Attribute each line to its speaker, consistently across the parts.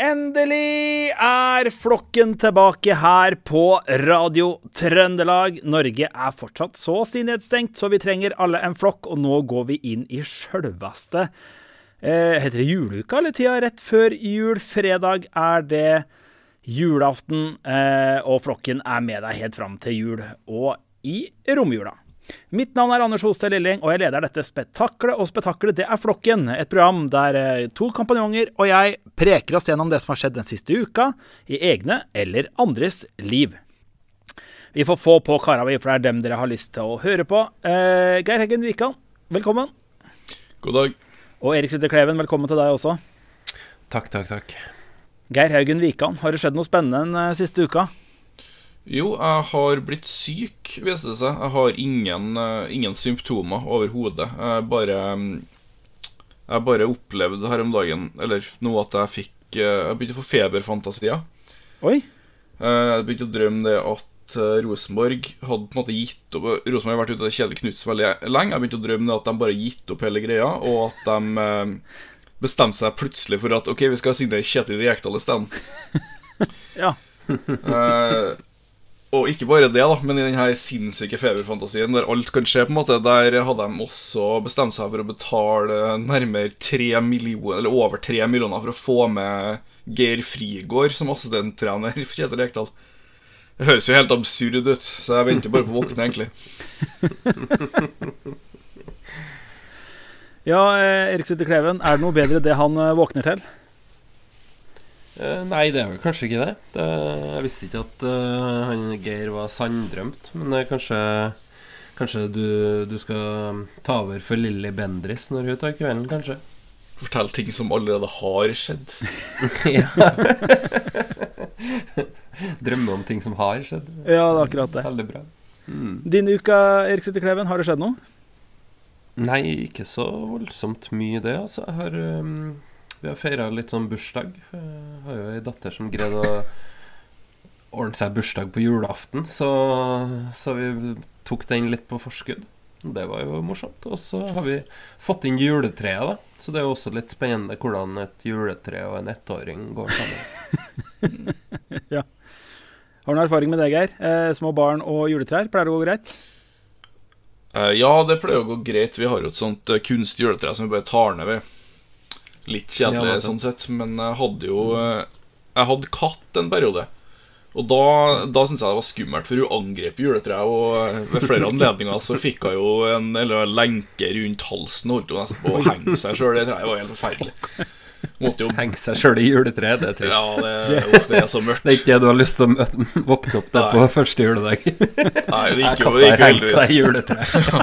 Speaker 1: Endelig er flokken tilbake her på Radio Trøndelag. Norge er fortsatt så å si nedstengt, så vi trenger alle en flokk, og nå går vi inn i sjølveste eh, Heter det juleuka, eller tida rett før jul? Fredag er det julaften, eh, og flokken er med deg helt fram til jul og i romjula. Mitt navn er Anders Hosted Lilling, og jeg leder dette spetakkelet. Og spetakkelet, det er Flokken, et program der eh, to kompanjonger og jeg preker oss gjennom det som har skjedd den siste uka, i egne eller andres liv. Vi får få på kara for det er dem dere har lyst til å høre på. Eh, Geir Heggen Wikan, velkommen.
Speaker 2: God dag.
Speaker 1: Og Erik Sutter Kleven, velkommen til deg også.
Speaker 3: Takk, takk, takk.
Speaker 1: Geir Haugen Wikan, har det skjedd noe spennende den eh, siste uka?
Speaker 2: Jo, jeg har blitt syk, viser det seg. Jeg har ingen, uh, ingen symptomer overhodet. Jeg bare mm, Jeg bare opplevde her om dagen Eller nå at jeg fikk uh, Jeg begynte å få feberfantasier.
Speaker 1: Oi.
Speaker 2: Uh, jeg begynte å drømme det at Rosenborg hadde på en måte gitt opp Rosenborg har vært ute av Kjedel Knuts Knutsen veldig lenge. Jeg begynte å drømme det at de bare gitt opp hele greia, og at de bestemte seg plutselig for at OK, vi skal signere Kjetil Rekdal isteden.
Speaker 1: ja.
Speaker 2: uh, og ikke bare det, da, men i denne sinnssyke feberfantasien der alt kan skje, på en måte, der hadde de også bestemt seg for å betale nærmere 3 millioner, eller over 3 millioner for å få med Geir Frigård som assistenttrener for Kjetil Rekdal. Det høres jo helt absurd ut, så jeg venter bare på å våkne, egentlig.
Speaker 1: ja, eh, Erik Sutter Kleven, er det noe bedre det han eh, våkner til?
Speaker 3: Uh, nei, det er vel kanskje ikke det. det jeg visste ikke at uh, han Geir var sanndrømt. Men uh, kanskje, kanskje du, du, skal ta over for Lilly Bendris når hun tar kvelden, kanskje?
Speaker 2: Fortell ting som allerede har skjedd.
Speaker 3: Drømme om ting som har skjedd.
Speaker 1: Ja, det er akkurat det.
Speaker 3: Veldig bra.
Speaker 1: Mm. Din uke, Erik Sutter Kleven, har det skjedd noe?
Speaker 3: Nei, ikke så voldsomt mye, det. Altså, jeg har um vi har feira litt sånn bursdag. Jeg har jo ei datter som greide å ordne seg bursdag på julaften, så, så, vi tok den litt på forskudd. Det var jo morsomt. Og så har vi fått inn juletreet, da. Så det er jo også litt spennende hvordan et juletre og en ettåring går sammen.
Speaker 1: ja. Har du noen erfaring med det, Geir? Eh, små barn og juletrær, pleier det å gå greit?
Speaker 2: Eh, ja, det pleier å gå greit. Vi har jo et sånt uh, kunstig juletre som vi bare tar ned ved. Litt kjedelig ja, sånn sett, men jeg hadde jo eh, Jeg hadde katt en periode. Og da, da syntes jeg det var skummelt, for hun angrep juletreet. Og ved flere anledninger så fikk hun jo en eller lenke rundt halsen og holdt hun nesten på å henge seg sjøl. Det treet var helt forferdelig.
Speaker 3: Måtte jo Henge seg sjøl i juletreet, det er trist.
Speaker 2: Ja, det, uff, det er så mørkt.
Speaker 3: Det er ikke det du har lyst til å møte, våkne opp til på første juledag.
Speaker 2: Nei, det gikk jo, det gikk jo
Speaker 3: heldigvis. Seg i juletreet.
Speaker 2: ja,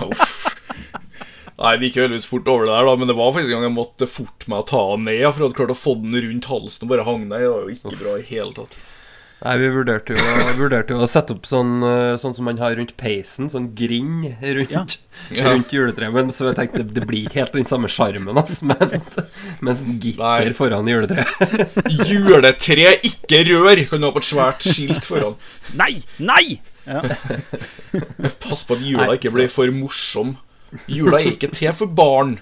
Speaker 2: Nei, det gikk jo heldigvis fort over det der, da, men det var faktisk en gang jeg måtte forte meg å ta den ned for å klart å få den rundt halsen og bare hang ned. Det var jo ikke bra i hele tatt.
Speaker 3: Nei, vi vurderte jo, vurderte jo, å sette opp sånn, eh, sånn som man har rundt peisen, sånn grind rundt, ja. rundt juletreet. Men så jeg tenkte det blir ikke helt den samme sjarmen altså, med, med sånn gitter Nei. foran juletreet.
Speaker 2: Juletre, ikke rør! Kan du ha på et svært skilt foran.
Speaker 1: Nei! Nei! Ja.
Speaker 2: Pass på at jula ikke blir for morsom. Jula er ikke til for barn.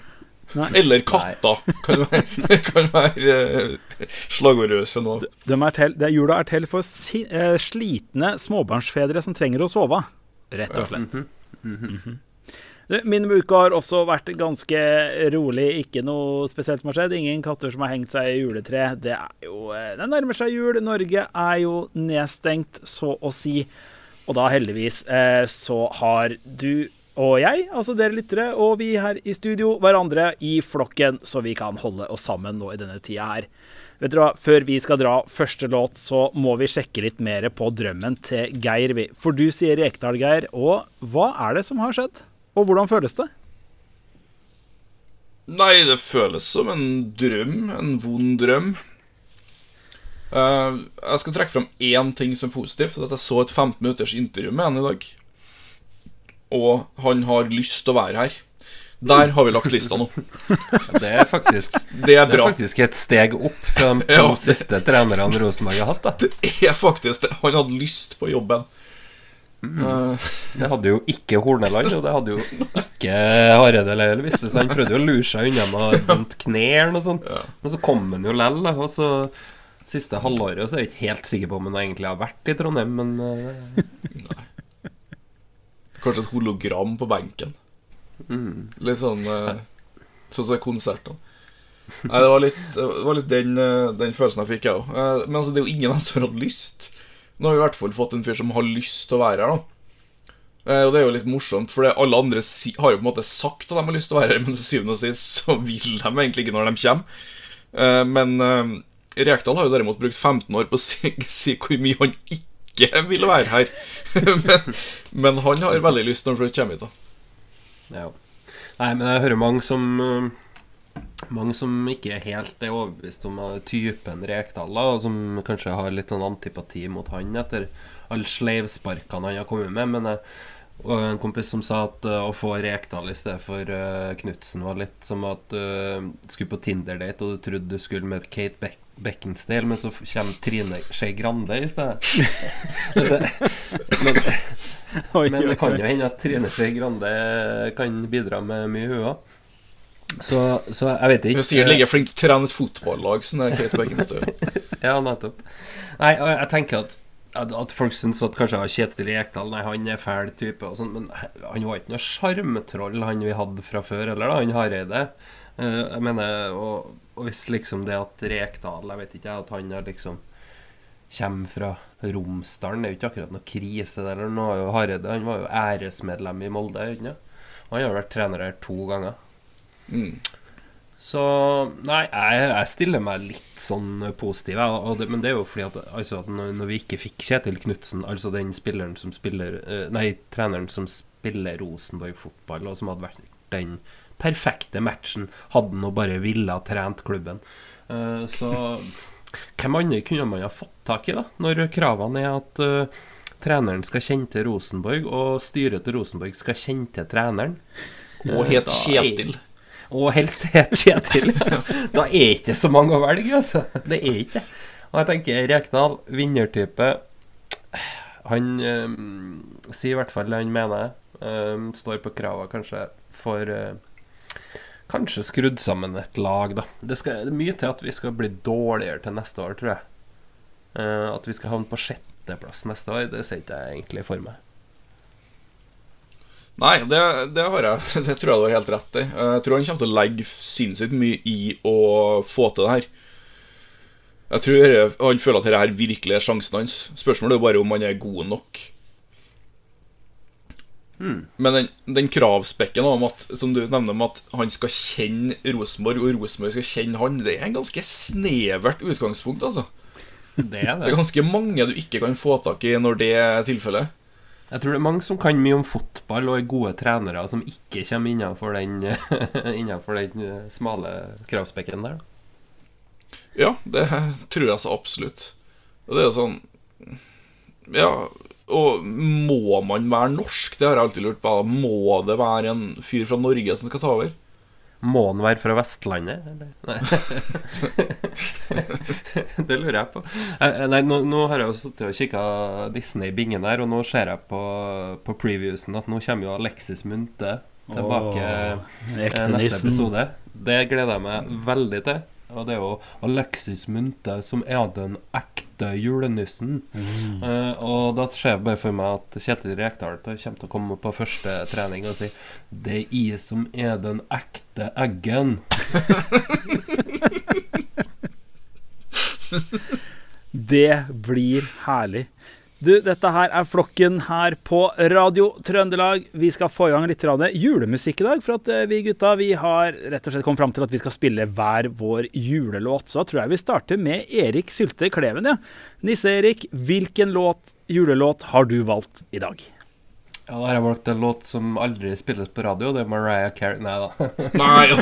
Speaker 2: Nei. Eller katter. Kan være, kan være uh, slagordløse nå.
Speaker 1: De, er til, det, jula er til for si, eh, slitne småbarnsfedre som trenger å sove. Rett og slett. Ja. Mm -hmm. Mm -hmm. Min uke har også vært ganske rolig. Ikke noe spesielt som har skjedd. Ingen katter som har hengt seg i juletre. Det er jo eh, Det nærmer seg jul. Norge er jo nedstengt, så å si. Og da heldigvis eh, så har du og jeg, altså dere lyttere, og vi her i studio, hverandre i flokken, så vi kan holde oss sammen nå i denne tida her. Vet dere hva, Før vi skal dra første låt, så må vi sjekke litt mer på drømmen til Geir. For du sier Rekdal, Geir. Og hva er det som har skjedd? Og hvordan føles det?
Speaker 2: Nei, det føles som en drøm. En vond drøm. Uh, jeg skal trekke fram én ting som er positivt. At jeg så et 15 minutters intervju med han i dag og han har lyst til å være her. Der har vi lagt lista nå.
Speaker 3: Det er faktisk
Speaker 2: Det er,
Speaker 3: det er faktisk et steg opp fra de to ja. siste trenerne Rosenborg har hatt.
Speaker 2: Da. Det er faktisk det. Han hadde lyst på jobben.
Speaker 3: Mm. Uh, det hadde jo ikke Horneland, og det hadde jo ikke Hareide eller visste så Han prøvde jo å lure seg unna med vondt kne eller noe sånt. Ja. Men så kom han jo lell, og så Siste halvåret så er jeg ikke helt sikker på om han egentlig har vært i Trondheim, men uh...
Speaker 2: Kanskje et hologram på benken.
Speaker 3: mm.
Speaker 2: Litt sånn uh, Sånn som konsertene. Nei, det var litt, det var litt den, uh, den, følelsen jeg fikk, jeg òg. Uh, men altså, det er jo ingen av dem som har hatt lyst. Nå har vi i hvert fall fått en fyr som har lyst til å være her, da. og det er jo litt morsomt, for alle andre si, har jo på en måte sagt at de har lyst til å være her, men til syvende og sist så vil de egentlig ikke når de kommer. men Rekdal har jo derimot brukt 15 år på å si, si hvor mye han ikke vil være her. men, men, han har veldig lyst når han kommer hit.
Speaker 3: da Ja. Nei, men jeg hører mange som mange som ikke helt er overbevist om typen Rekdal, da, og som kanskje har litt sånn antipati mot han etter alle sleivsparkene han har kommet med. Men jeg, og en kompis som sa at uh, å få Rekdal i stedet for uh, Knutsen var litt som at du uh, skulle på Tinder-date og du trodde du skulle med Kate Beck Beckinsdale, men så kommer Trine Skei Grande i stedet. Men, men, det kan jo hende at Trine Skei Grande kan bidra med mye, hun òg. Så, så, jeg vet ikke.
Speaker 2: Hun sikkert ligger flink til å trene et fotballag, sånn er Kate Beckinsdale.
Speaker 3: ja, nettopp. Nei, jeg tenker at at folk syns at kanskje Kjetil Rekdal Nei, han er fæl type, og sånt, men han var ikke noe sjarmtroll, han vi hadde fra før, eller da, han Hareide. Uh, jeg mener, og og hvis liksom det at Rekdal Jeg vet ikke, at han har liksom kommer fra Romsdalen, det er jo ikke akkurat noe krise der. Nå er jo han var jo æresmedlem i Molde. Ikke? Han har vært trener her to ganger.
Speaker 2: Mm.
Speaker 3: Så nei, jeg, jeg, stiller meg litt sånn positiv. Det, men det er jo fordi at, altså, at når, vi ikke fikk Kjetil Knutsen, altså den spilleren som spiller eh, Nei, treneren som spiller Rosenborg-fotball, og som hadde vært den perfekte matchen hadde han bare ville ha trent klubben. Uh, så hvem andre kunne man ha fått tak i, da? Når kravene er at uh, treneren skal kjenne til Rosenborg, og styret til Rosenborg skal kjenne til treneren.
Speaker 2: Og het Kjetil.
Speaker 3: Og helst het Kjetil. da er ikke så mange å velge, altså. Det er ikke det. Og jeg tenker Rekdal, vinnertype Han um, sier i hvert fall det han mener. Um, står på krava kanskje for uh, kanskje skrudd sammen et lag, da. Det, skal, det er mye til at vi skal bli dårligere til neste år, tror jeg. Uh, at vi skal havne på sjetteplass neste år, det ser ikke jeg egentlig for meg.
Speaker 2: Nei, det, det, har jeg. Det tror jeg du har helt rett i. Eh, jeg tror han kommer til å legge sinnssykt mye i å få til det her. Jeg tror han føler at dette virkelig er sjansen hans. Spørsmålet er bare om han er god nok.
Speaker 3: Mm.
Speaker 2: Men den, den kravspekken om at, som du nevner om at han skal kjenne Rosenborg, og Rosenborg skal kjenne han, det er en ganske snevert utgangspunkt, altså.
Speaker 3: Det er, det.
Speaker 2: det er ganske mange du ikke kan få tak i når det er tilfellet.
Speaker 3: Jeg tror det er mange som kan mye om fotball og er gode trenere, som ikke kommer innenfor den, innenfor den eh, smale kravspekken der.
Speaker 2: Ja, det tror jeg så absolutt. Og det er jo sånn Ja, og må man være norsk? Det har jeg alltid lurt på. Må det være en fyr fra Norge som skal ta over?
Speaker 3: Må han være fra Vestlandet, eller? Nei. det lurer jeg på. Eh, eh, nei, nå, nå, har jeg jo sittet og kikka Disney-bingen her, og nå ser jeg på, på previewsen at nå kommer jo Alexis Munthe tilbake
Speaker 1: Åh,
Speaker 3: eh, neste episode. Det gleder jeg meg veldig til. Og det er jo Alexis Munthe som er den ekte julenissen. Mm. Uh, og da ser jeg bare for meg at Kjetil Rekdal kommer til å komme på første trening og si Det er jeg som er den ekte eggen.
Speaker 1: det blir herlig. Du, dette her er flokken her på Radio Trøndelag. Vi skal få i gang litt julemusikk i dag. For at eh, vi gutta vi har rett og slett kommet fram til at vi skal spille hver vår julelåt. Så tror jeg vi starter med Erik Sylte Kleven. Ja. Nisse-Erik, hvilken låt, julelåt har du valgt i dag?
Speaker 3: Ja, Da har jeg valgt en låt som aldri spilles på radio. Det er Mariah Carey Nei da.
Speaker 2: Nei,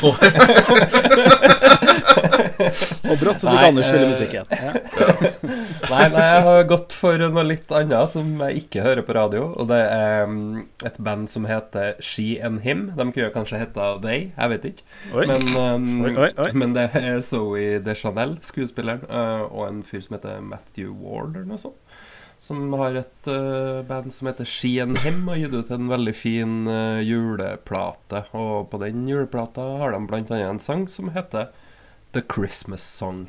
Speaker 1: Og brått så fikk Anders spille musikk igjen.
Speaker 3: Nei, nei, jeg har gått for noe litt annet som jeg ikke hører på radio. Og det er um, et band som heter She and Him. De kunne kanskje hete They, jeg vet ikke. Men, um, oi, oi, men, det er Zoe Deschanel, skuespilleren, uh, og en fyr som heter Matthew Ward, eller noe sånt som har et uh, band som heter Skien Hem, og gitt ut en veldig fin uh, juleplate. Og på den juleplata har de bl.a. en sang som heter The Christmas Song.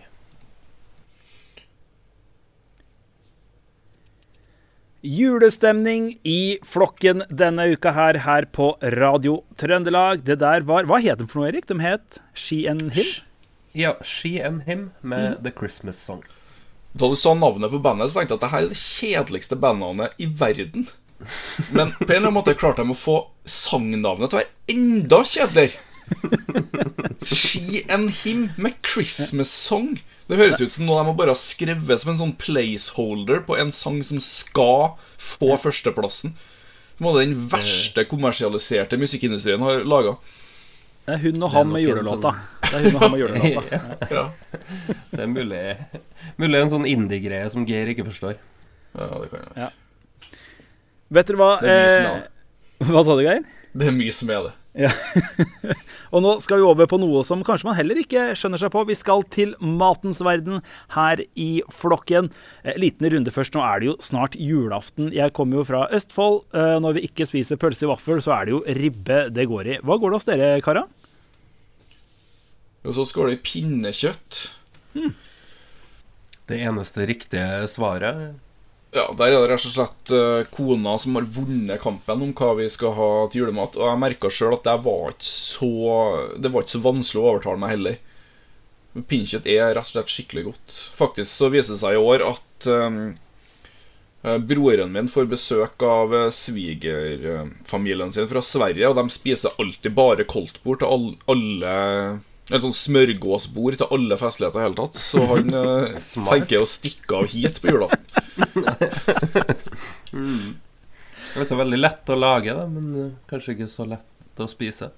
Speaker 1: Julestemning i flokken denne uka her, her på Radio Trøndelag. Det der var Hva het de for noe, Erik? De het She and Him?
Speaker 3: Ja, She and Him med mm. The Christmas Song.
Speaker 2: Da du sa navnet på bandet, så tenkte jeg at det her er det kjedeligste bandnavnet i verden. Men på en eller annen måte klarte de å få sangnavnet til å være enda kjedeligere. She and Him med Christmas Song. Det høres ut som noe de har bare skrevet som en sånn placeholder på en sang som skal få førsteplassen. Som den verste kommersialiserte musikkindustrien har laga.
Speaker 1: Det er hun og han med julelåta. Det er hun og han med julelåta.
Speaker 2: Ja.
Speaker 3: Det er mulig, mulig en sånn indie-greie som Geir ikke forstår.
Speaker 2: ja, det kan jeg.
Speaker 1: Ja. Vet dere hva eh. Hva sa du, Geir?
Speaker 2: Det er mye som er det.
Speaker 1: Ja. og nå skal vi over på noe som kanskje man heller ikke skjønner seg på. Vi skal til matens verden her i flokken. Eh, liten runde først. Nå er det jo snart julaften. Jeg kommer jo fra Østfold. Eh, når vi ikke spiser pølse i vaffel, så er det jo ribbe det går i. Hva går det hos dere, kara?
Speaker 2: Og så skal det i pinnekjøtt.
Speaker 3: Det eneste riktige svaret
Speaker 2: Ja, Der er det rett og slett eh, kona som har vunnet kampen om hva vi skal ha til julemat. Og jeg merka sjøl at det var ikke så Det var ikke så vanskelig å overtale meg heller. Pinnekjøtt er rett og slett skikkelig godt. Faktisk så viser det seg i år at um, broren min får besøk av svigerfamilien sin fra Sverige, og de spiser alltid bare koldtbord til all, alle En sånn smørgåsbord til alle festligheter i hele tatt. Så han eh, tenker å stikke av hit på julaften.
Speaker 3: Det er så veldig lett å lage, da, men eh, kanskje ikke så lett å spise.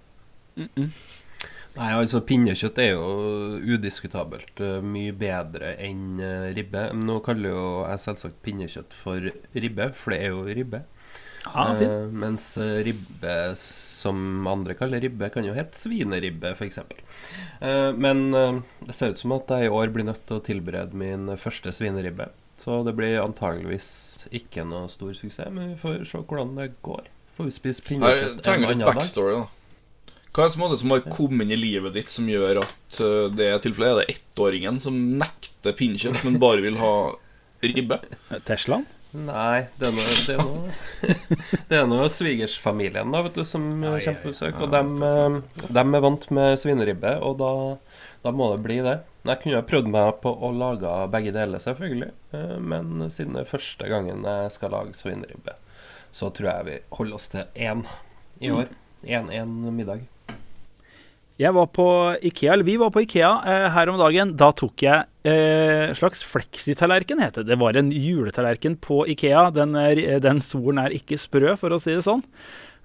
Speaker 3: Nei, altså Pinnekjøtt er jo udiskutabelt eh, mye bedre enn ribbe. Nå kaller jo jeg selvsagt pinnekjøtt for ribbe, for det er jo ribbe.
Speaker 1: Ja, fint.
Speaker 3: Eh, mens ribbes ribbe som andre kaller ribbe, kan jo hete svineribbe, f.eks. Eh, men eh, det ser ut som at jeg i år blir nødt til å tilberede min første svineribbe. Så det blir antageligvis ikke noe stor suksess, men vi får se hvordan det går. Får vi spise pinnekjøtt en annen dag.
Speaker 2: backstory. da Hva er det som, er det som har kommet inn i livet ditt som gjør at uh, det er tilfellet? Er det ettåringen som nekter pinnekjøtt, men bare vil ha ribbe?
Speaker 1: Teslaen?
Speaker 3: Nei, det er noe, det er noe, det er noe svigersfamilien da, vet du, som kommer på besøk. Og dem, eh, dem er vant med svineribbe, og da, da må det bli det. Jeg kunne ha prøvd meg på å lage begge deler, selvfølgelig. eh, Men siden det er første gangen jeg skal lage svineribbe, så tror jeg vi holder oss til én i år. Én én middag.
Speaker 1: Jeg var på Ikea, eller Vi var på Ikea eh, her om dagen. Da tok jeg eh, slags fleksitallerken, het det. Det var en juletallerken på Ikea. Den, er, den solen er ikke sprø, for å si det sånn.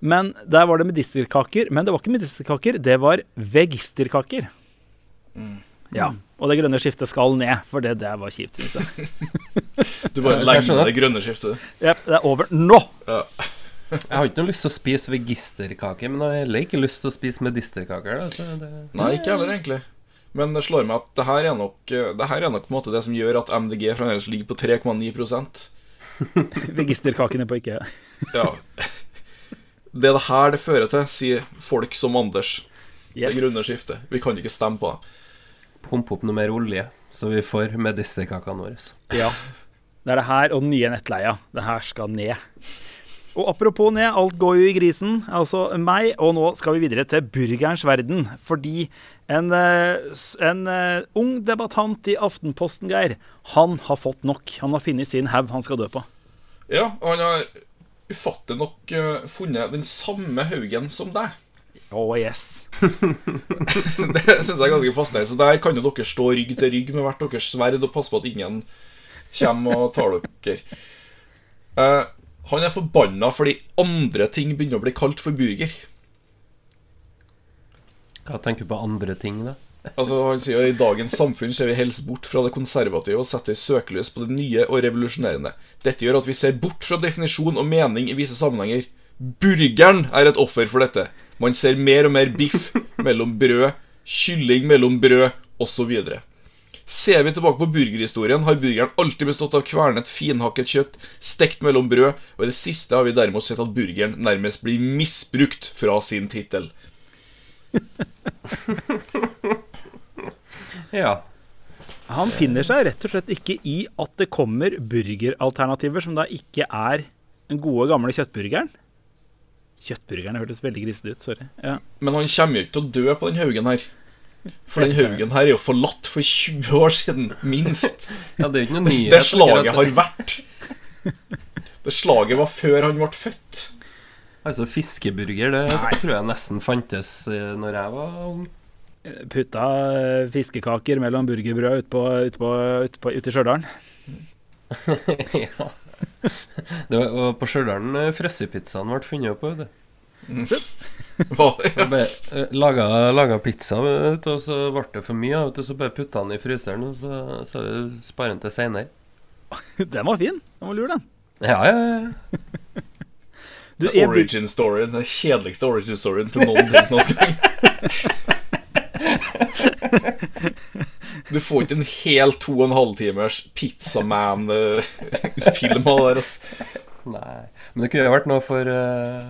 Speaker 1: Men der var det medisterkaker. Men det var ikke medisterkaker, det var vegisterkaker. Ja. Og det grønne skiftet skal ned, for det der var kjipt, syns jeg.
Speaker 2: Du bare legger
Speaker 3: ned
Speaker 2: det grønne skiftet.
Speaker 1: Jep, det er over nå!
Speaker 2: Ja.
Speaker 3: Jeg har ikke noe lyst til å spise vegisterkake, men jeg har heller ikke lyst til å spise medisterkaker. Det,
Speaker 2: Nei, ikke heller, egentlig. Men det slår meg at det her er nok, eh, det her er nok på en måte det som gjør at MDG fremdeles ligger på 3,9%
Speaker 1: Vegisterkakene på ikke.
Speaker 2: Ja. Det er det her det fører til, sier folk som Anders.
Speaker 1: Yes.
Speaker 2: Det grønne skiftet. Vi kan ikke stemme på det.
Speaker 3: Pumpe opp noe mer olje, så vi får medisterkakene våre.
Speaker 1: Ja. Det er det her og den nye nettleia. Det her skal ned. Og apropos ned, alt går jo i grisen, altså meg, og nå skal vi videre til burgerens verden. Fordi en, eh, en eh, ung debattant i Aftenposten, Geir, han har fått nok. Han har funnet sin haug han skal dø på.
Speaker 2: Ja, og han har ufattelig nok eh, funnet den samme haugen som deg.
Speaker 1: Oh yes.
Speaker 2: Det syns jeg er ganske fascinerende. Så der kan jo dere stå rygg til rygg med hvert deres sverd og passe på at ingen kommer og tar dere. Eh, han er forbanna fordi andre ting begynner å bli kalt for burger.
Speaker 3: Hva tenker du på andre ting, da?
Speaker 2: Altså Han sier at i dagens samfunn ser vi helst bort fra det konservative og setter søkelys på det nye og revolusjonerende. Dette gjør at vi ser bort fra definisjon og mening i visse sammenhenger. Burgeren er et offer for dette. Man ser mer og mer biff mellom brød, kylling mellom brød osv. Ser vi tilbake på burgerhistorien, har burgeren alltid bestått av kvernet, finhakket kjøtt, stekt mellom brød, og i det siste har vi derimot sett at burgeren nærmest blir misbrukt fra sin tittel.
Speaker 3: Ja.
Speaker 1: Han finner seg rett og slett ikke i at det kommer burgeralternativer som da ikke er den gode, gamle kjøttburgeren. Kjøttburgeren hørtes veldig grisete ut. Sorry. Ja.
Speaker 2: Men han kommer jo ikke til å dø på den haugen her. For den haugen her er jo forlatt for 20 år siden, minst.
Speaker 3: Ja, det er jo ikke noe nyhet.
Speaker 2: det slaget har vært. Det slaget var før han ble født.
Speaker 3: Altså, fiskeburger, det tror jeg nesten fantes eh, når jeg var ung.
Speaker 1: Putta eh, fiskekaker mellom burgerbrød ute ut ut på, ut i Stjørdal.
Speaker 3: ja. Det var, og på Stjørdal eh, frøssepizzaen ble funnet opp. vet
Speaker 2: Hva?
Speaker 3: Jeg bare, eh, laga, laga pizza, vet du, og så ble det for mye. Vet du, så bare putta den i fryseren, og så, så sparer den til seinere.
Speaker 1: Den var fin. Den var lur, den.
Speaker 3: Ja, ja, ja.
Speaker 1: Du, en
Speaker 2: Origin story, Den kjedeligste origin storyen til noen ting gang. Du får ikke en hel to og en halv timers Pizzaman-film av det der. Altså.
Speaker 3: Nei. Men det kunne jo vært noe for eh,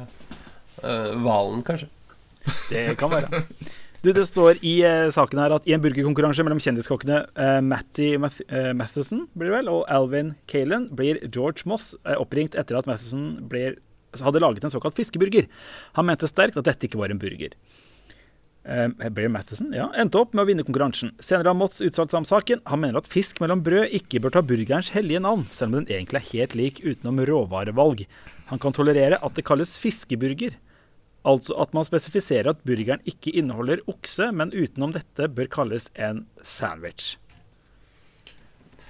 Speaker 3: eh, Valen, kanskje.
Speaker 1: Det kan være. Du, Det står i eh, saken her at i en burgerkonkurranse mellom kjendiskokkene eh, Matty Math eh, Matheson blir vel, og Alvin Kalen blir George Moss eh, oppringt etter at Matheson blir, hadde laget en såkalt fiskeburger. Han mente sterkt at dette ikke var en burger. Eh, Blair Matheson ja, endte opp med å vinne konkurransen. Senere har Motts uttalt seg om saken. Han mener at fisk mellom brød ikke bør ta burgerens hellige navn, selv om den egentlig er helt lik utenom råvarevalg. Han kan tolerere at det kalles fiskeburger. Altså at man spesifiserer at burgeren ikke inneholder okse, men utenom dette bør kalles en sandwich.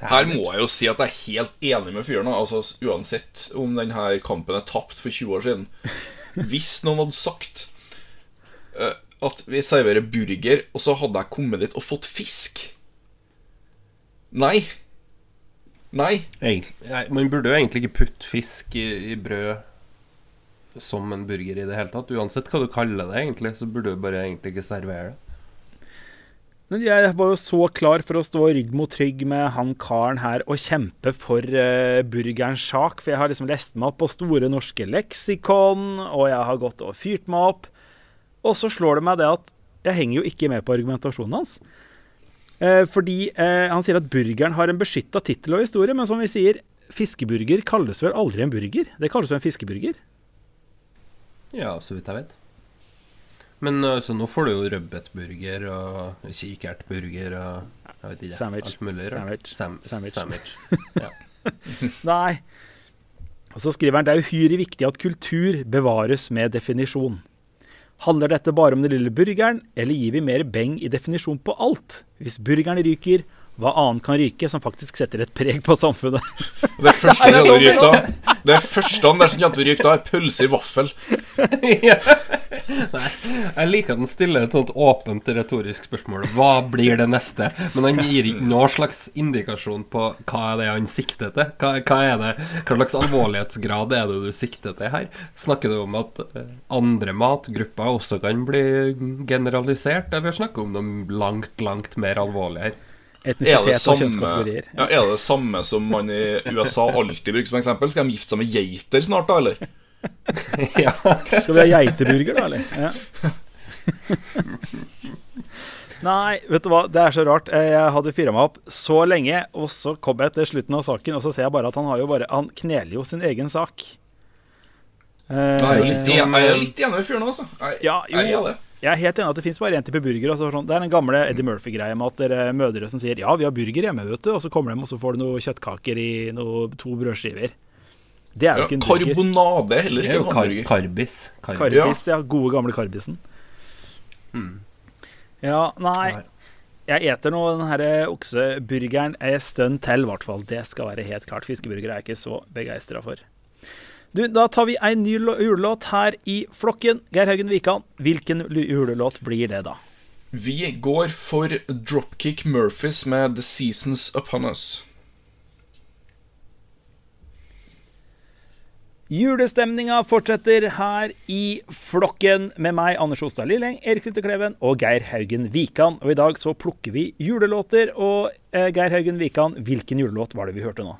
Speaker 2: Her må jeg jo si at jeg er helt enig med fyren. Altså, uansett om denne kampen er tapt for 20 år siden. Hvis noen hadde sagt uh, at vi serverer burger, og så hadde jeg kommet dit og fått fisk Nei. Nei.
Speaker 3: Egentlig, nei, man burde jo egentlig ikke putte fisk i, i brød som en burger i det hele tatt. Uansett hva du kaller det, egentlig, så burde du bare egentlig ikke servere det.
Speaker 1: Men jeg var jo så klar for å stå rygg mot rygg med han karen her og kjempe for uh, burgerens sak, for jeg har liksom lest meg opp på Store norske leksikon, og jeg har gått og fyrt meg opp. Og så slår det meg det at jeg henger jo ikke med på argumentasjonen hans. Eh, fordi eh, han sier at burgeren har en beskytta tittel og historie, men som vi sier, fiskeburger kalles vel aldri en burger? Det kalles jo en fiskeburger.
Speaker 3: Ja, så vidt jeg vet. Men altså, nå får du jo rødbetburger og kikertburger og jeg vet ikke,
Speaker 1: Sandwich.
Speaker 3: alt mulig rart.
Speaker 1: Sandwich.
Speaker 3: Sam
Speaker 1: Sandwich.
Speaker 3: sandwich.
Speaker 1: Nei. Og så skriver han det er uhyre viktig at kultur bevares med definisjon. Handler dette bare om den lille burgeren, eller gir vi mer beng i definisjon på alt? Hvis burgeren ryker, hva annet kan ryke som faktisk setter et preg på samfunnet?
Speaker 2: Det første han hadde rykt da Det første han der som kommer til å ryke da, er pølse i vaffel.
Speaker 3: ja. Nei, jeg liker at han stiller et sånt åpent retorisk spørsmål. Hva blir det neste? Men han gir ikke noen slags indikasjon på hva er det han sikter til. Hva, hva er det, hva slags alvorlighetsgrad er det du sikter til her? Snakker du om at eh, andre matgrupper også kan bli generalisert, eller snakker du om noe langt, langt mer alvorlig her?
Speaker 2: Det,
Speaker 1: Etnisitet og kjønnskategorier.
Speaker 2: ja, er det samme som man i USA alltid bruker som eksempel? Skal de gifte seg med geiter snart, da, eller?
Speaker 3: ja.
Speaker 1: Skal vi ha geiteburger, da, eller? Ja. Nei, vet du hva, det er så rart. Eh, Jeg hadde fyra meg opp så lenge, og så kom jeg til slutten av saken, og så ser jeg bare at han har jo bare Han kneler jo sin egen sak. Eh,
Speaker 2: er jeg er jo litt enig med fyren, altså. Jeg,
Speaker 1: Ja, jo.
Speaker 2: jeg er det.
Speaker 1: Jeg er helt enig at det fins bare én type burger. Altså sånn, det er den gamle Eddie Murphy-greia med at dere mødre som sier 'ja, vi har burger hjemme', vet du, og så kommer de og så får du noen kjøttkaker i noe, to brødskiver. Det er jo
Speaker 2: Ja,
Speaker 1: ikke en burger.
Speaker 2: karbonade er heller
Speaker 3: Det
Speaker 2: ikke
Speaker 3: er jo kar karbis. karbis.
Speaker 1: Karbis, ja. Gode, gamle karbisen. Ja, nei.
Speaker 3: Nei.
Speaker 1: Jeg eter nå den her okseburgeren en stund til, i hvert fall. Det skal være helt klart. Fiskeburger er jeg ikke så begeistra for. Du, Da tar vi en ny julelåt her i flokken. Geir Haugen Wikan, hvilken julelåt blir det, da?
Speaker 2: Vi går for Dropkick Murphys med The Seasons Upon Us.
Speaker 1: Julestemninga fortsetter her i flokken med meg, Anders Ostad Lilleng, Erik Lytte Kleven og Geir Haugen Wikan. Og i dag så plukker vi julelåter. Og eh, Geir Haugen Wikan, hvilken julelåt var det vi hørte nå?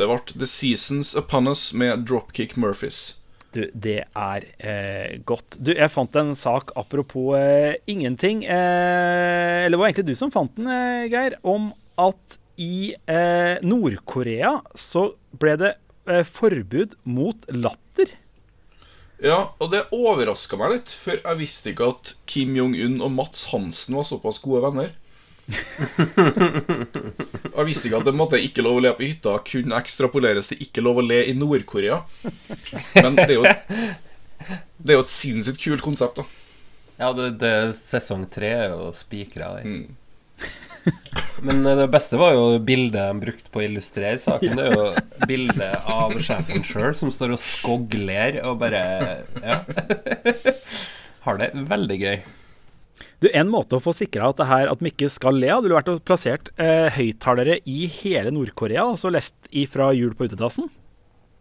Speaker 2: Det ble The Seasons Upon Us med Dropkick Murphys.
Speaker 1: Du, det er eh, godt. Du, jeg fant en sak apropos eh, ingenting. Eh, eller det var egentlig du som fant den, eh, Geir. Om at i eh, Nord-Korea så ble det eh, forbud mot latter.
Speaker 2: Ja, og det overraska meg litt, for jeg visste ikke at Kim Jong-un og Mats Hansen var såpass gode venner. jeg visste ikke at det måtte ikke lov å le på hytta kun ekstrapoleres til ikke lov å le i Nord-Korea. Men det er jo Det er jo et sinnssykt kult konsept, da.
Speaker 3: Ja, det, det sesong tre er jo spikra der.
Speaker 2: Mm.
Speaker 3: Men eh, det beste var jo bildet de brukte på å illustrere saken. Det er jo bildet av sjefen sjøl som står og skogler og bare Ja. Har det veldig gøy.
Speaker 1: Du, En måte å få sikra at, det her, at Mikke ikke skal le av, ville vært å plassert eh, høyttalere i hele Nord-Korea, altså lest ifra Jul på utedassen.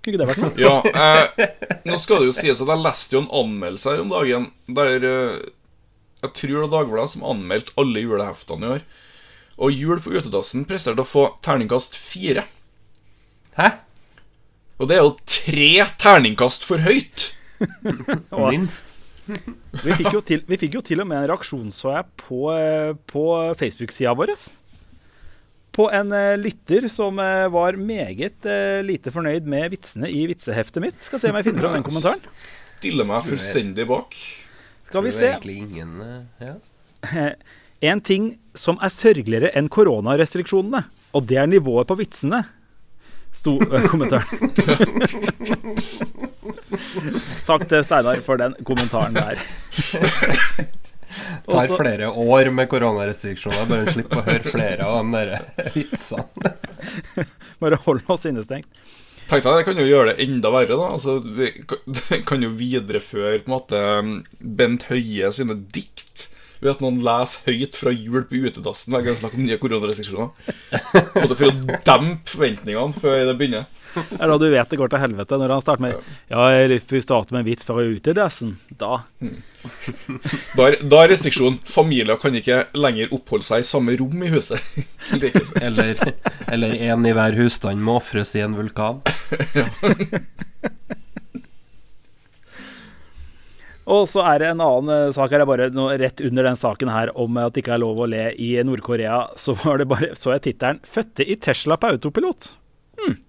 Speaker 1: Kunne ikke det vært noe?
Speaker 2: Ja, eh, nå skal det jo sies at jeg leste jo en anmeldelse her om dagen der eh, Jeg tror det var Dagbladet som anmeldte alle juleheftene i år. Og Jul på utedassen presterte å få terningkast fire.
Speaker 3: Hæ?
Speaker 2: Og det er jo tre terningkast for høyt!
Speaker 3: Minst.
Speaker 1: Vi fikk, jo til, vi fikk jo til og med en reaksjon, så jeg, på, eh, på Facebook-sida vår. På en eh, lytter som eh, var meget lite fornøyd med vitsene i vitseheftet mitt. Skal se om jeg finner fram den kommentaren.
Speaker 2: Stiller meg fullstendig bak.
Speaker 1: Skal vi se.
Speaker 3: Ingen ja.
Speaker 1: En ting som er sørgeligere enn koronarestriksjonene, og det er nivået på vitsene, sto eh, kommentaren. Takk til Steinar for den kommentaren der.
Speaker 3: Det
Speaker 1: Tar
Speaker 3: flere år med koronarestriksjoner, bare en slipper å høre flere av de der vitsene.
Speaker 1: Bare hold oss innestengt.
Speaker 2: Tenk deg, Det kan jo gjøre det enda verre. da Altså, Vi kan- kan jo videreføre på en måte Bent Høie sine dikt ved at noen leser høyt fra jul på utedassen hver gang det er snakk om nye koronarestriksjoner. Både for å dempe forventningene før det begynner.
Speaker 1: Det er da du vet det går til helvete, når han starter med Ja, jeg å starte med en vits fra utedassen. Da.
Speaker 2: Da er, da er restriksjonen familier kan ikke lenger oppholde seg i samme rom i huset. Er
Speaker 3: Eller, eller en i hver husstand må ofres i en vulkan.
Speaker 1: Og så er det en annen eh, sak her, bare nå, rett under den saken her om at det ikke er lov å le i Nord-Korea, så var det bare, så jeg tittelen 'Fødte i Tesla på autopilot'. Hmm.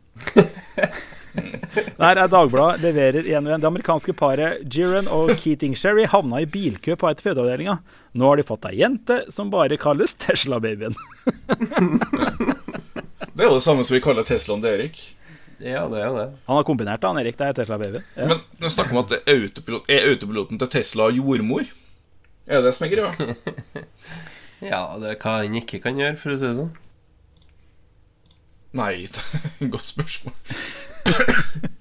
Speaker 1: Der er Dagbladet leverer igjen og igjen. Det amerikanske paret Jiren og Keating Sherry havna i bilkø på et fødeavdelinga. Nå har de fått ei jente som bare kalles Tesla-babyen.
Speaker 2: Det er jo det samme som vi kaller Teslaen til Erik.
Speaker 3: Ja, det er jo det.
Speaker 1: Han har kombinert det, han Erik. Det er Tesla-baby. Ja.
Speaker 2: Men vi snakker om at det autopilot, er autopiloten til Tesla jordmor? Er det det som er greia?
Speaker 3: Ja, det er hva han ikke kan gjøre, for å si det sånn.
Speaker 2: Nei, det er et godt spørsmål.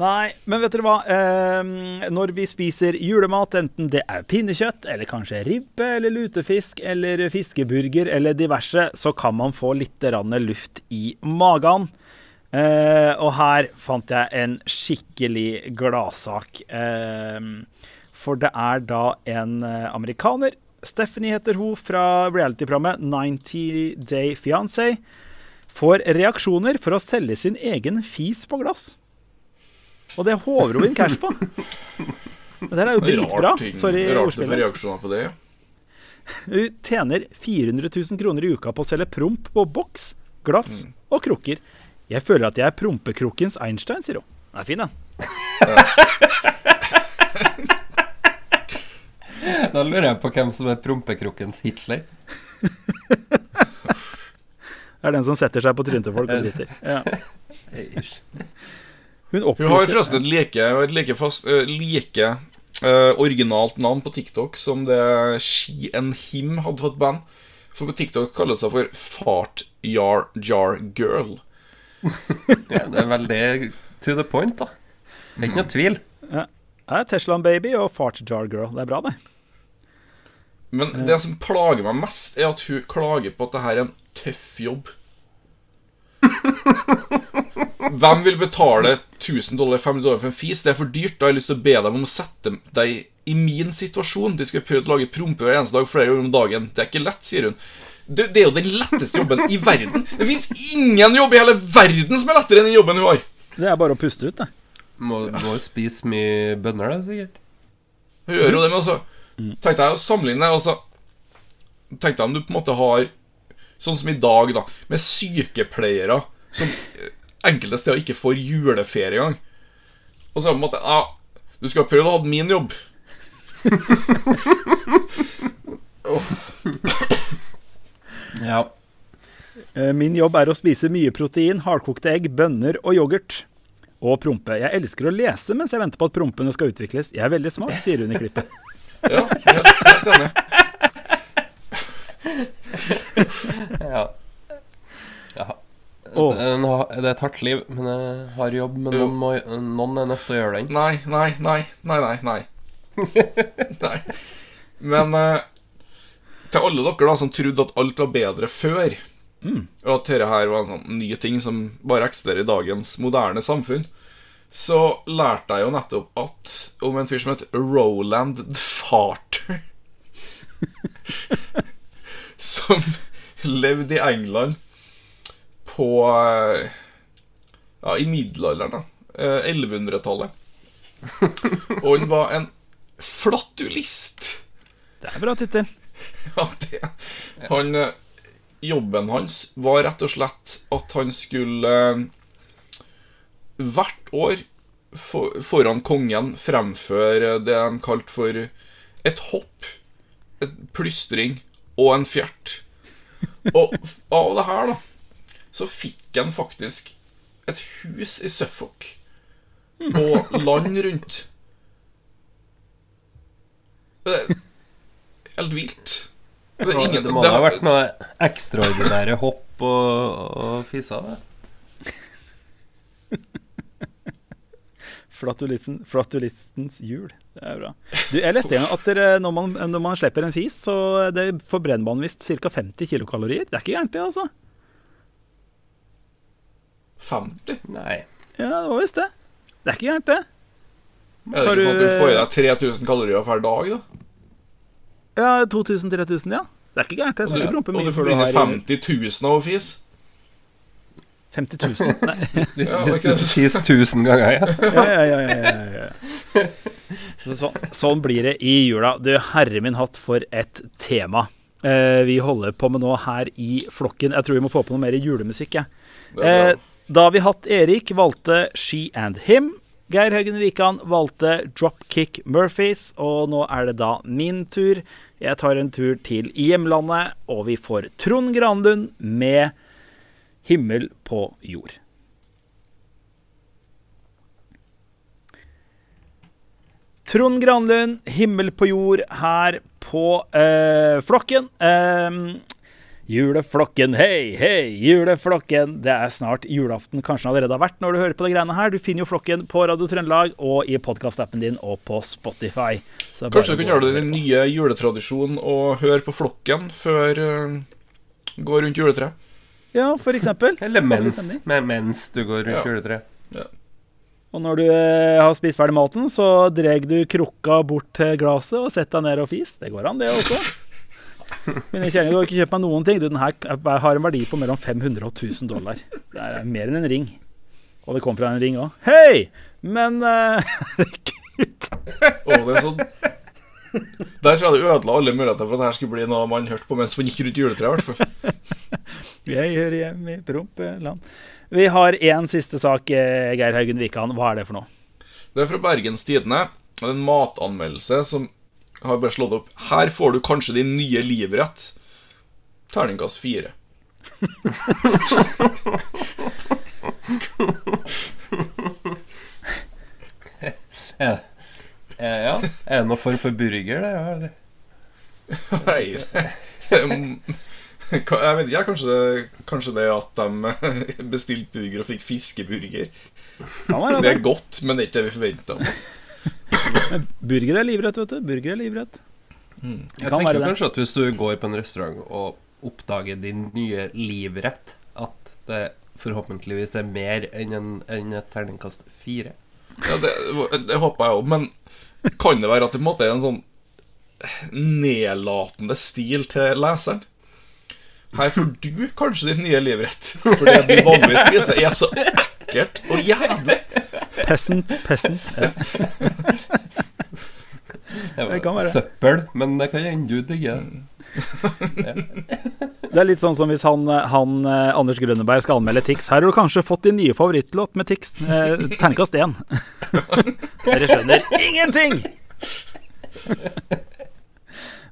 Speaker 1: Nei, men vet dere hva? Eh, når vi spiser julemat, enten det er pinnekjøtt, eller kanskje ribbe, eller lutefisk, eller fiskeburger, eller diverse, så kan man få litt luft i magen. Eh, og her fant jeg en skikkelig gladsak. Eh, for det er da en eh, amerikaner, Stephanie heter hun, fra reality-programmet 90 Day Fiancé, får reaksjoner for å selge sin egen fis på glass. Og det håver hun inn cash på. Men det er jo dritbra. Sorry, ordspillet.
Speaker 2: reaksjoner på det.
Speaker 1: Hun tjener 400 000 kroner i uka på å selge promp på boks, glass og krukker. Jeg føler at jeg er prompekrukkens Einstein, sier hun. Den er fin, den.
Speaker 3: Da lurer jeg på hvem som er prompekrukkens Hitler.
Speaker 1: Det er den som setter seg på trynet til folk og driter. Ja. Hun
Speaker 2: Hun har forresten et like, et like, fast, eh, like uh, originalt navn på TikTok som det She and Him hadde fått band. For på TikTok kaller det seg for Fart Jar Jar Girl.
Speaker 3: Ja, det er veldig to the point, da. Det er ikke noe tvil.
Speaker 1: ja. Det er Teslaen Baby og Fart Jar Girl. Det er bra, det.
Speaker 2: Men det som plager meg mest, er at hun klager på at det her er en tøff jobb. Hvem vil betale 1000 dollar, 500 dollar for en fis? Det er for dyrt. Da har jeg lyst til å be dem om å sette deg i min situasjon. De skal prøve å lage prompe hver eneste dag flere ganger om dagen. Det er ikke lett, sier hun. Det, det er jo den letteste jobben i verden. Det fins ingen jobb i hele verden som er lettere enn den jobben hun har.
Speaker 1: Det er bare å puste ut, det.
Speaker 3: Må, må spise mye bønner, da, sikkert.
Speaker 2: Hun gjør jo det, men også Tenk deg å sammenligne og så Tenk deg om du på en måte har Sånn som i dag, da. Med sykepleiere som eh, enkelte steder ikke får juleferie engang. Og så er det på en måte Ja, du skal prøve å ha min jobb.
Speaker 3: Ja.
Speaker 1: Eh, Min jobb er å spise mye protein, hardkokte egg, bønner og yoghurt. Og prompe. Jeg elsker å lese mens jeg venter på at prompene skal utvikles. Jeg er veldig smart, sier hun i klippet.
Speaker 2: Ja, helt, enig.
Speaker 3: ja. ja.
Speaker 1: Åh.
Speaker 3: Det, er er et hardt liv, men jeg har jobb, men noen, må, noen er nødt til å gjøre den.
Speaker 2: Nei, nei, nei, nei, nei, nei. nei. Men eh, til alle dere da som trodde at alt var bedre før, og at dette her var en sånn ny ting som bare eksisterer i dagens moderne samfunn, så lærte jeg jo nettopp at om en fyr som heter Roland the Farter Som levde i England på eh, Ja, i middelalderen, da. Eh, 1100-tallet. Og han var en flatulist.
Speaker 1: Det er bra tittel.
Speaker 2: Ja, det Han eh, Jobben hans var rett og slett at han skulle eh, hvert år for, foran kongen fremføre det de kalte for et hopp, et plystring og en fjert. Og av det her, da, så fikk han faktisk et hus i Suffolk og land rundt. Helt vilt. Det ingen
Speaker 3: det må
Speaker 2: det
Speaker 3: ha vært noe ekstraordinære hopp og, og fisa. det.
Speaker 1: Flatulisten, flatulistens jul. Det er bra. Du, jeg leste igjen at dere, når, man, når man slipper en fis, så det forbrenner man visst ca. 50 kilokalorier. Det er ikke gærent, det, altså.
Speaker 2: 50?
Speaker 3: Nei.
Speaker 1: Ja, det var visst det. Det er ikke gærent, det.
Speaker 2: Er det ikke sånn at
Speaker 1: du,
Speaker 2: du får i deg 3000 kalorier hver dag, da?
Speaker 1: Ja, 2000-3000, ja. Det er ikke gærent. Jeg skal ikke prompe
Speaker 2: og
Speaker 1: mye
Speaker 2: du
Speaker 1: før du
Speaker 2: får
Speaker 1: har
Speaker 2: 50 000 over fis. fise?
Speaker 1: 50 000. Nei.
Speaker 3: Hvis,
Speaker 2: Ja,
Speaker 3: du fiser tusen ganger, ja.
Speaker 1: Ja, ja, ja, ja, ja, ja. Så, så, sånn blir det i jula. Du, herre min hatt for et tema. Eh, vi holder på med nå her i flokken. Jeg tror vi må få på noe mer julemusikk. jeg.
Speaker 2: Er
Speaker 1: Eh, da har vi hatt Erik valgte She and Him. Geir Haugen Wikan valgte Dropkick Murphys, og nå er det da min tur. Jeg tar en tur til hjemlandet, og vi får Trond Granlund med 'Himmel på jord'. Trond Granlund, 'Himmel på jord' her på eh, Flokken. Eh, juleflokken, hei, hei, juleflokken. Det er snart julaften, kanskje den allerede har vært når du hører på de greiene her. Du finner jo Flokken på Radio Trøndelag og i podkastappen din og på Spotify. Så
Speaker 2: Kanskje du kan gjøre det
Speaker 1: din
Speaker 2: nye juletradisjonen og høre på flokken før uh, går rundt juletreet.
Speaker 1: Ja, for eksempel.
Speaker 3: Eller mens, med, mens du går rundt
Speaker 2: Ja.
Speaker 3: juletreet.
Speaker 1: Og når du eh, har spist ferdig maten, så dreg du krukka bort til glasset og setter deg ned og fis. Det går an, det også. Kjenner, du har ikke kjøpt meg noen ting. Du, den her har en verdi på mellom 500 og 1000 dollar. Det er mer enn en ring. Og det kom fra en ring òg. Hei! Men eh, Herregud.
Speaker 2: Uh, sånn Der tror jeg det ødela alle muligheter for at dette skulle bli noe man hørte på mens man gikk rundt juletreet. i hvert fall.
Speaker 1: Jeg hører hjemme i prompeland. Vi har én siste sak, eh, Geir Haugen Wikan. Hva er det for noe?
Speaker 2: Det er fra Bergens Tidende. En matanmeldelse som har bare slått opp. Her får du kanskje din nye livrett. Terningkast fire.
Speaker 3: Ja. Eh, ja. Er det noen form for burger, det? Ja, eller?
Speaker 2: Nei det- Jeg vet ikke, kanskje det, kanskje det at de bestilte burger og fikk fiskeburger. Det
Speaker 1: det.
Speaker 2: er godt, men det er ikke det vi forventa.
Speaker 1: Burger er livrett, vet du. Burger er livrett.
Speaker 3: Jeg
Speaker 1: kan
Speaker 3: tenker kanskje at hvis du går på en restaurant og oppdager din nye livrett, at det forhåpentligvis er mer enn, en, et terningkast fire.
Speaker 2: Ja, det, det håper jeg òg, men kan det være at det på en måte er en sånn nedlatende stil til leseren? Her får du kanskje ditt nye livrett, for det du vanligvis spiser, er så ekkelt og jævlig.
Speaker 1: Peasant, peasant. Ja.
Speaker 3: Det
Speaker 1: kan være.
Speaker 3: Søppel, men det kan hende du digger det.
Speaker 1: Det er litt sånn som hvis han, han eh, Anders Grønneberg skal anmelde Tix. Her har du kanskje fått din nye favorittlåt med Tix. Eh, Terningkast én. Dere skjønner ingenting!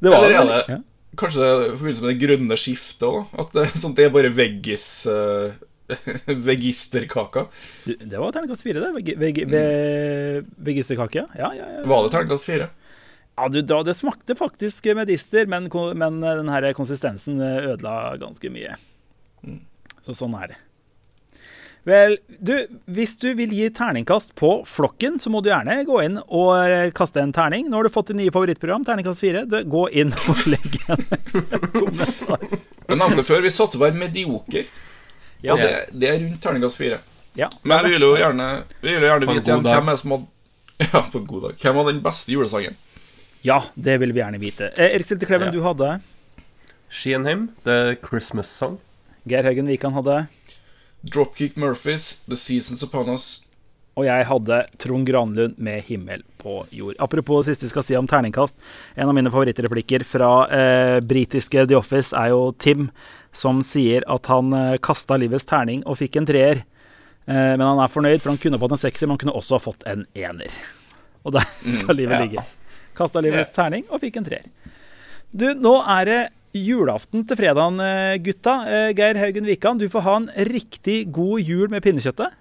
Speaker 2: Det var Eller er det ja. kanskje det i forbindelse med det grønne skiftet òg? At det, sånt, det er bare veggis uh, Vegisterkaka.
Speaker 1: Det var terningkast fire, det. Veg, veg, ve, vegisterkake. Ja, ja, ja.
Speaker 2: Var det terningkast fire?
Speaker 1: Ja, du, det smakte faktisk medister, men, men den her konsistensen ødela ganske mye. Mm. Så sånn er det. Vel, du, hvis du vil gi terningkast på flokken, så må du gjerne gå inn og eh, kaste en terning. Nå har du fått ditt nye favorittprogram, terningkast fire. Gå inn og legg en kommentar.
Speaker 2: Jeg nevnte før, vi satser på være medioker. Ja. Og det, det, er rundt terningkast fire.
Speaker 1: Ja,
Speaker 2: Men vi vil jo gjerne, vi vil gjerne vite igjen hvem er som hadde Ja, på en god dag. Hvem var den beste julesangen?
Speaker 1: Ja, det vil vi gjerne vite. Eh, Erik Silte Kleven, ja. du hadde
Speaker 3: Him, The Christmas Song.
Speaker 1: Geir Haugen Wikan hadde
Speaker 2: Dropkick Murphys, The Seasons Upon Us.
Speaker 1: Og jeg hadde Trond Granlund med 'Himmel på jord'. Apropos det siste vi skal si om terningkast. En av mine favorittreplikker fra eh, britiske The Office er jo Tim, som sier at han eh, kasta livets terning og fikk en treer. Eh, men han er fornøyd, for han kunne fått en sekser, men han kunne også ha fått en ener. Og der skal livet mm, ja. ligge. Kasta livets terning og fikk en treer. Du, nå er det julaften til fredagen, eh, gutta. Eh, Geir Haugen Wikan, du får ha en riktig god jul med pinnekjøttet.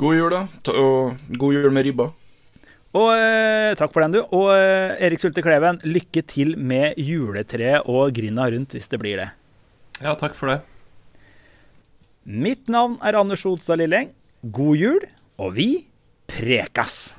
Speaker 2: God jul, da. Og god jul med ribba.
Speaker 1: Og eh, Takk for den, du. Og eh, Erik Sulte Kleven, lykke til med juletreet og grinda rundt, hvis det blir det.
Speaker 3: Ja, takk for det.
Speaker 1: Mitt navn er Anders Olstad Lilleng. God jul, og vi prekas!